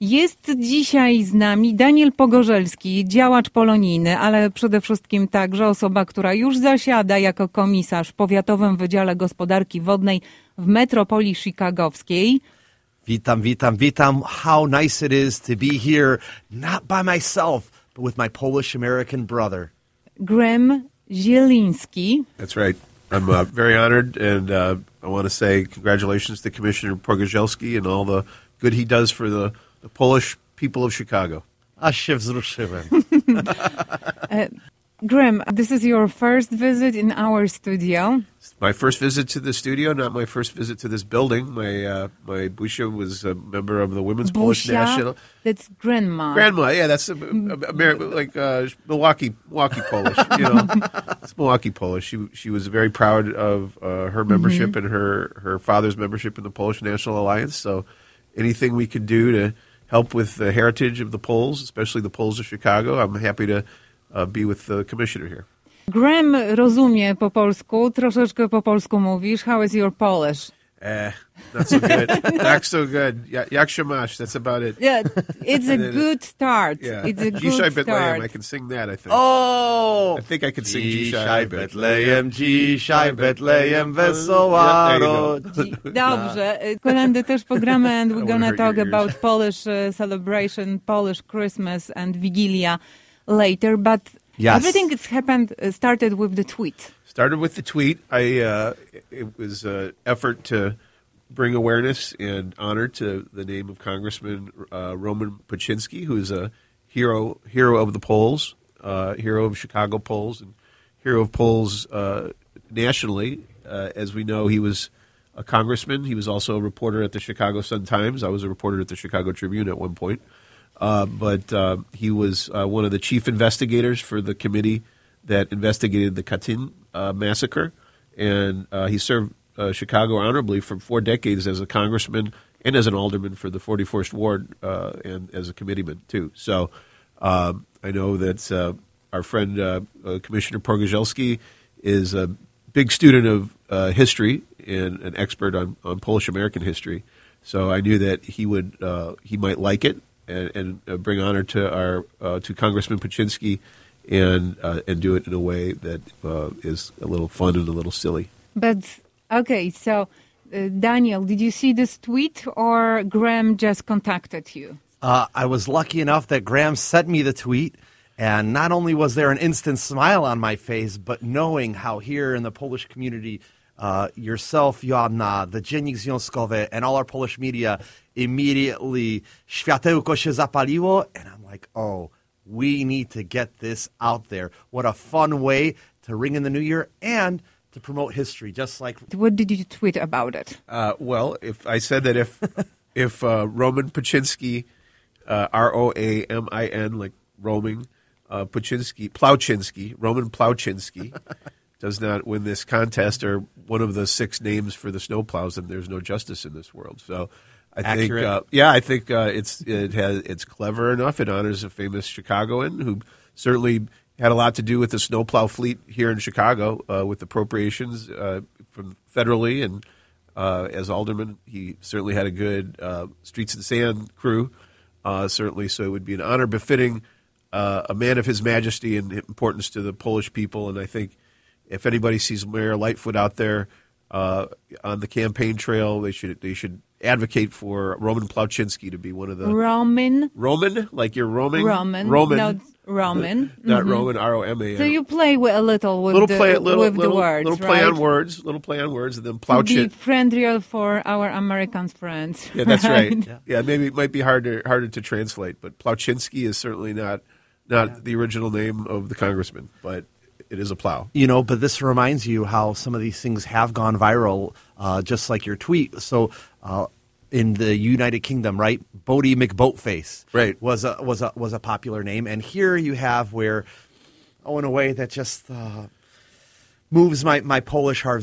Jest dzisiaj z nami Daniel Pogorzelski, działacz polonijny, ale przede wszystkim także osoba, która już zasiada jako komisarz w Powiatowym Wydziale Gospodarki Wodnej w metropolii chicagowskiej. Witam, witam, witam. How nice it is to be here, not by myself, but with my Polish American brother. Graham Zieliński. That's right. I'm uh, very honored, and uh, I want to say congratulations to Commissioner Pogozelski and all the good he does for the, the Polish people of Chicago. Aż się wzruszyłem. Graham, this is your first visit in our studio. It's my first visit to the studio, not my first visit to this building. My uh, my Busha was a member of the Women's Polish Busia, National. that's grandma. Grandma, yeah, that's a, a, Amer- like uh, Milwaukee, Milwaukee Polish. You know, it's Milwaukee Polish. She she was very proud of uh, her membership and her her father's membership in the Polish National Alliance. So, anything we could do to help with the heritage of the Poles, especially the Poles of Chicago, I'm happy to uh, be with the commissioner here. Graham rozumie po polsku, troszeczkę po polsku mówisz. How is your Polish? Eh, not so good. not so good. Ja- Jak się masz? That's about it. Yeah, it's a good start. Yeah. It's a good Dzisiaj Betlehem. I can sing that. I think. Oh! I think I could sing Dzisiaj Dzisiaj Betlejem, dzisiaj Betlejem, wesoła Yeah, there you go. Dobrze, y, kolendy też pogramy and we're gonna talk about Polish uh, celebration, Polish Christmas and Vigilia later, but Yes. everything that's happened uh, started with the tweet. Started with the tweet. I uh, it was an effort to bring awareness and honor to the name of Congressman uh, Roman Pucinski, who is a hero hero of the Poles, uh, hero of Chicago Poles, and hero of Poles uh, nationally. Uh, as we know, he was a congressman. He was also a reporter at the Chicago Sun Times. I was a reporter at the Chicago Tribune at one point. Uh, but uh, he was one of the chief investigators for the committee that investigated the Katyn massacre, and he served uh, Chicago honorably for four decades as a congressman and as an alderman for the 41st Ward uh, and as a committeeman too. So um, I know that uh, our friend uh, uh, Commissioner Pogorzelski is a big student of history and an expert on, on Polish American history. So I knew that he would he might like it and, and bring honor to our to Congressman Pucinski and uh, and do it in a way that uh, is a little fun and a little silly. But okay, so uh, Daniel, did you see this tweet or Graham just contacted you? Uh, I was lucky enough that Graham sent me the tweet, and not only was there an instant smile on my face, but knowing how here in the Polish community, uh, yourself, Joanna, the Dziennik Związkowy, and all our Polish media immediately światełko się zapaliło, and I'm like, oh, we need to get this out there. What a fun way to ring in the new year and to promote history, just like What did you tweet about it? Uh, well, if I said that if if uh, Roman Pucinski, uh, R O A M I N, like roaming, uh, Pucinski, Plauczynski, Roman Plauczynski, does not win this contest or one of the six names for the snowplows, then there's no justice in this world. So. I think, Accurate. uh, yeah, I think uh, it's it has it's clever enough. It honors a famous Chicagoan who certainly had a lot to do with the snowplow fleet here in Chicago uh, with appropriations uh, from federally and uh, as alderman. He certainly had a good uh, streets and sand crew, uh, certainly. So it would be an honor befitting uh, a man of his majesty and importance to the Polish people. And I think if anybody sees Mayor Lightfoot out there uh, on the campaign trail, they should they should advocate for Roman Plauczynski to be one of the Roman, Roman, like you're roaming, Roman, Roman, no, Roman. not Mhm. Roman, R O M A N. So you play with a little with little the, play, little, with little, the words, little play right? on words, little play on words, and then to be Plauchin. friendlier for our American friends. Yeah, that's right. Yeah. maybe it might be harder harder to translate, but Plauczynski is certainly not not the original name of the congressman, but it is a plow. You know, but this reminds you how some of these things have gone viral, uh, just like your tweet. So, uh, in the United Kingdom, right, Boaty McBoatface, Right. was a was a was a popular name, and here you have where, oh, in a way that just uh, moves my, my Polish heart,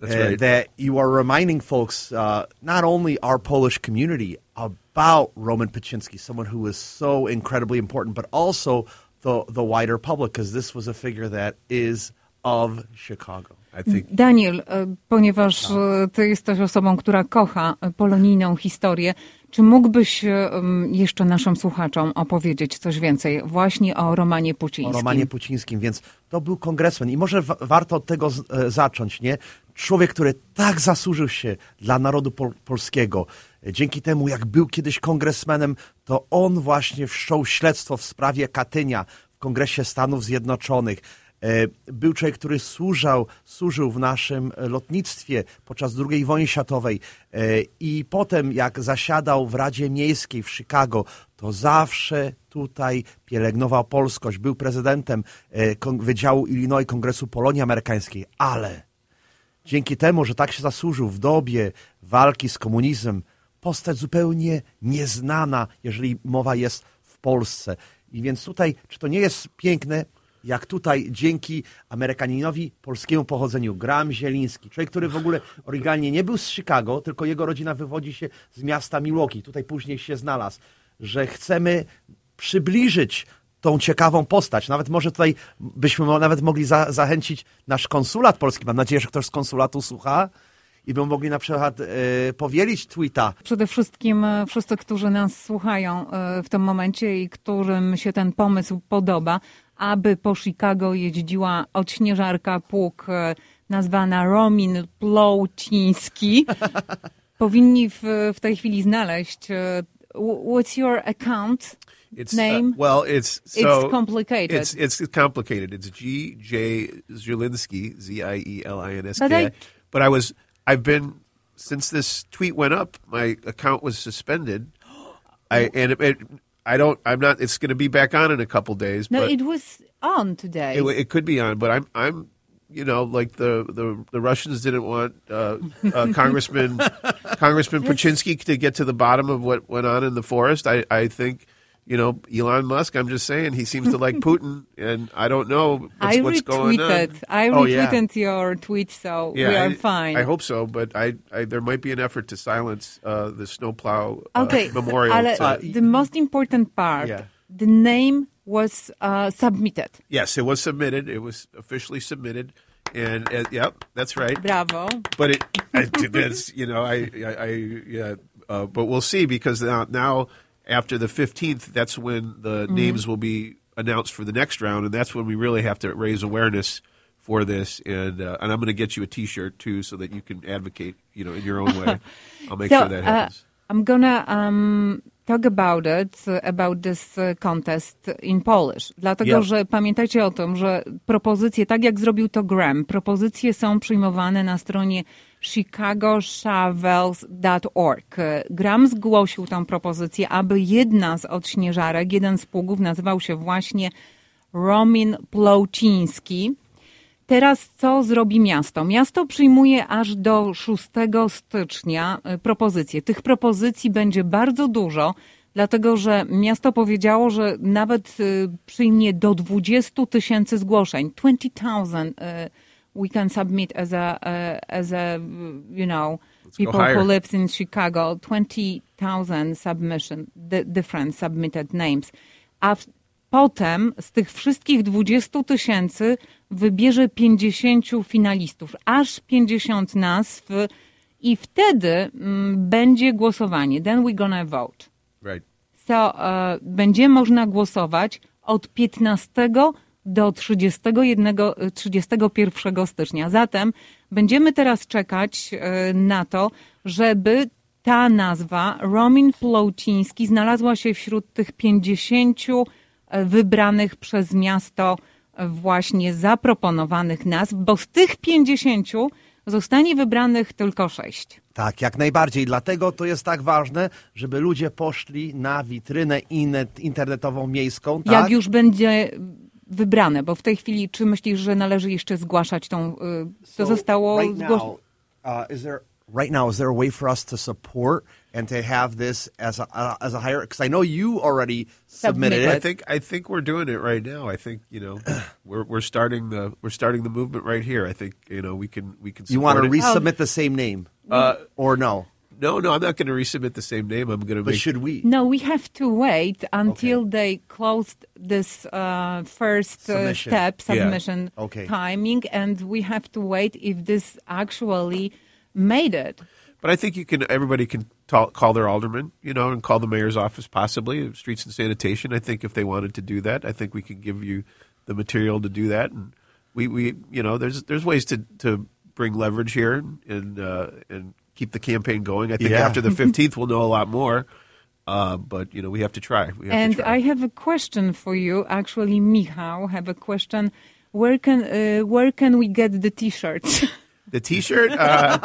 That's right. uh, that you are reminding folks, uh, not only our Polish community, about Roman Pucinski, someone who was so incredibly important, but also the the wider public, because this was a figure that is of Chicago. Daniel, e, ponieważ e, ty jesteś osobą, która kocha e, polonijną historię, Czy mógłbyś um, jeszcze naszym słuchaczom opowiedzieć coś więcej właśnie o Romanie Pucińskim? O Romanie Pucińskim, więc to był kongresmen i może wa- warto od tego e, zacząć, nie? Człowiek, który tak zasłużył się dla narodu pol- polskiego. E, Dzięki temu, jak był kiedyś kongresmenem, to on właśnie wszczął śledztwo w sprawie Katynia w Kongresie Stanów Zjednoczonych. E, Był człowiek, który służał, służył w naszym lotnictwie podczas II wojny światowej e, i potem jak zasiadał w Radzie Miejskiej w Chicago, to zawsze tutaj pielęgnował polskość. Był prezydentem e, Wydziału Illinois Kongresu Polonii Amerykańskiej, ale dzięki temu, że tak się zasłużył w dobie walki z komunizmem, postać zupełnie nieznana, jeżeli mowa jest w Polsce. I więc tutaj, czy to nie jest piękne, jak tutaj dzięki Amerykaninowi polskiemu pochodzeniu, Graham Zieliński, człowiek, który w ogóle oryginalnie nie był z Chicago, tylko jego rodzina wywodzi się z miasta Milwaukee, tutaj później się znalazł, że chcemy przybliżyć tą ciekawą postać. Nawet może tutaj byśmy nawet mogli za, zachęcić nasz konsulat polski. Mam nadzieję, że ktoś z konsulatu słucha i by mogli na przykład e, powielić tweeta. Przede wszystkim e, wszyscy, którzy nas słuchają e, w tym momencie i którym się ten pomysł podoba, aby po Chicago jeździła odśnieżarka pług e, nazwana Romin Plouciński, powinni w, w tej chwili znaleźć e, wh- what's your account It's name? Uh, well, it's so It's complicated. It's it's complicated. It's G J Zielinski, Z I E L I N S But K. I- But I was I've been since this tweet went up, my account was suspended. I and it, it I don't I'm not it's going to be back on in a couple days, no, but it was on today. it, it could be on, but I'm I'm you know like the the, the Russians didn't want uh, uh, Congressman Congressman Pucinski to get to the bottom of what went on in the forest. I I think. You know, Elon Musk. I'm just saying he seems to like Putin, and I don't know what's, I what's going on. I retweeted. I Oh, yeah. retweeted your tweet, so we are I, fine. I hope so, but I, I there might be an effort to silence uh, the snowplow uh, Okay, memorial. to- the most important part, Yeah. the name was uh, submitted. yes, it was submitted. It was officially submitted, and uh, yep, that's right. Bravo. but it, I, that's you know I I, I yeah, uh, but we'll see because now now after the fifteenth, that's when the names will be announced for the next round, and that's when we really have to raise awareness for this. And uh, and I'm going to get you a T-shirt too, so that you can advocate, you know, in your own way. I'll make so sure that uh, happens. I'm gonna um, talk about it, uh, about this uh, contest in Polish. Dlatego, Yeah. że pamiętajcie o tym, że propozycje, tak jak zrobił to Graham, propozycje są przyjmowane na stronie chicagoshavels.org. Graham zgłosił tę propozycję, aby jedna z odśnieżarek, jeden z pługów nazywał się właśnie Romin Plouciński. Teraz co zrobi miasto? Miasto przyjmuje aż do 6 stycznia y, propozycje. Tych propozycji będzie bardzo dużo, dlatego że miasto powiedziało, że nawet y, przyjmie do 20 tysięcy zgłoszeń. 20,000 y, we can submit as a, uh, as a you know, go people who lives in Chicago. 20,000 submission, di- different submitted names. A w, potem z tych wszystkich 20 tysięcy wybierze 50 finalistów, aż 50 nazw i wtedy mm, będzie głosowanie. Then we're gonna vote. Right. So, e, będzie można głosować od 15 do 31, e, 31 stycznia. Zatem będziemy teraz czekać e, na to, żeby ta nazwa Romin Plouciński znalazła się wśród tych 50 e, wybranych przez miasto e, właśnie zaproponowanych nazw, bo z tych 50 zostanie wybranych tylko 6. Tak, jak najbardziej. Dlatego to jest tak ważne, żeby ludzie poszli na witrynę internetową miejską. Tak? Jak już będzie wybrane, bo w tej chwili, czy myślisz, że należy jeszcze zgłaszać tą, y, to So, zostało right zgłoszone? now, uh, is there right now is there a way for us to support and to have this as a uh, as a higher? Because I know you already submitted Submitted. I think I think we're doing it right now. I think you know we're we're starting the we're starting the movement right here. I think you know we can we can. You want to support it. resubmit the same name, Uh, or no? No, no, I'm not going to resubmit the same name. I'm going to But make should we? No, we have to wait until they closed this uh, first uh, Submission. step, Yeah. submission Okay. timing, and we have to wait if this actually made it. But I think you can. Everybody can ta- call their alderman, you know, and call the mayor's office, possibly streets and sanitation. I think if they wanted to do that, I think we can give you the material to do that. And we, we you know, there's there's ways to to bring leverage here and uh, and keep the campaign going. I think Yeah. after the 15th, we'll know a lot more. Uh, but you know, we have to try. We have And to try. I have a question for you. Actually, Michał have a question. Where can uh, where can we get the T-shirts? the T-shirt, uh,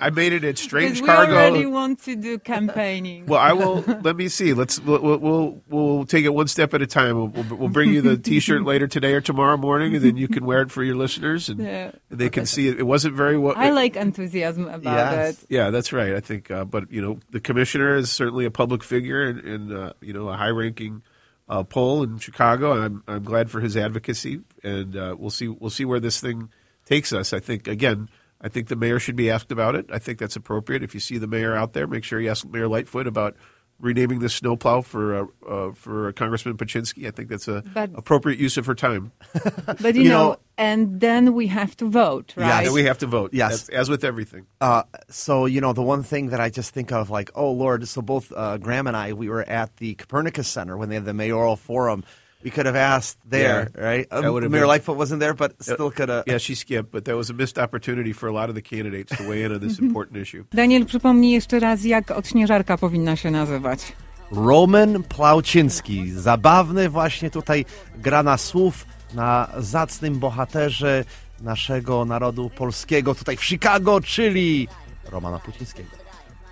I made it at Strange we Cargo. already want to do campaigning. Well, I will. let me see. Let's we'll, we'll- we'll take it one step at a time. We'll, we'll, we'll bring you the T-shirt later today or tomorrow morning, and then you can wear it for your listeners, and Yeah. they can see it. It wasn't very well. I like enthusiasm about Yes. it. Yeah, that's right. I think, uh, but you know, the commissioner is certainly a public figure and, and uh, you know a high-ranking uh, Pole in Chicago. I'm I'm glad for his advocacy, and uh, we'll see we'll see where this thing takes us. I think again, I think the mayor should be asked about it. I think that's appropriate. If you see the mayor out there, make sure you ask Mayor Lightfoot about renaming the snowplow for uh, uh, for Congressman Pucinski. I think that's a But- appropriate use of her time. But you, You know, know- and then we have to vote, Yes. right? And we have to vote. Yes. as, as with everything. Uh, so you know the one thing that I just think of, like, oh Lord. So both uh, Graham and I, we were at the Copernicus Center when they had the mayoral forum. We could have asked there, Yeah. right? Um, Mayor been- Lightfoot wasn't there, but still could have. Yeah, she skipped, but that was a missed opportunity for a lot of the candidates to weigh in on this important issue. Daniel, przypomnij jeszcze raz, jak odśnieżarka powinna się nazywać. Roman Plauczynski. Zabawny właśnie tutaj gra na słów na zacnym bohaterze naszego narodu polskiego tutaj w Chicago, czyli Romana Plucińskiego.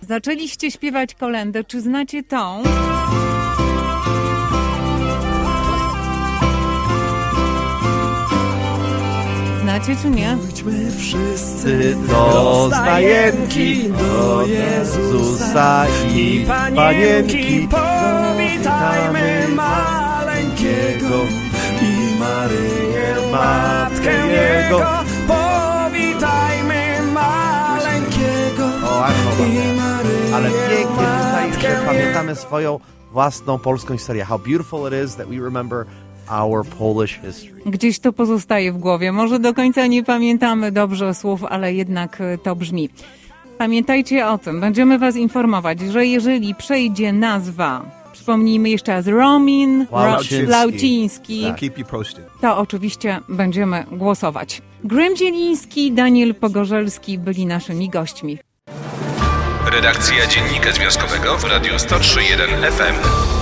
Zaczęliście śpiewać kolendę. Czy znacie tą? Znacie czy nie? Idźmy wszyscy do stajenki, do Jezusa i panienki, powitajmy maleńkiego i Maryję, Matkę Jego. Powitajmy maleńkiego i. Maryję, Ale pięknie tutaj, pamiętamy swoją własną polską historię. How beautiful it is that we remember our Polish history. Gdzieś to pozostaje w głowie. Może do końca nie pamiętamy dobrze słów, ale jednak e, to brzmi. Pamiętajcie o tym, będziemy Was informować, że jeżeli przejdzie nazwa, przypomnijmy jeszcze raz, Romin you posted. to oczywiście będziemy głosować. Grym Zieliński, Daniel Pogorzelski byli naszymi gośćmi. Redakcja Dziennika Związkowego w Radiu 103.1 FM.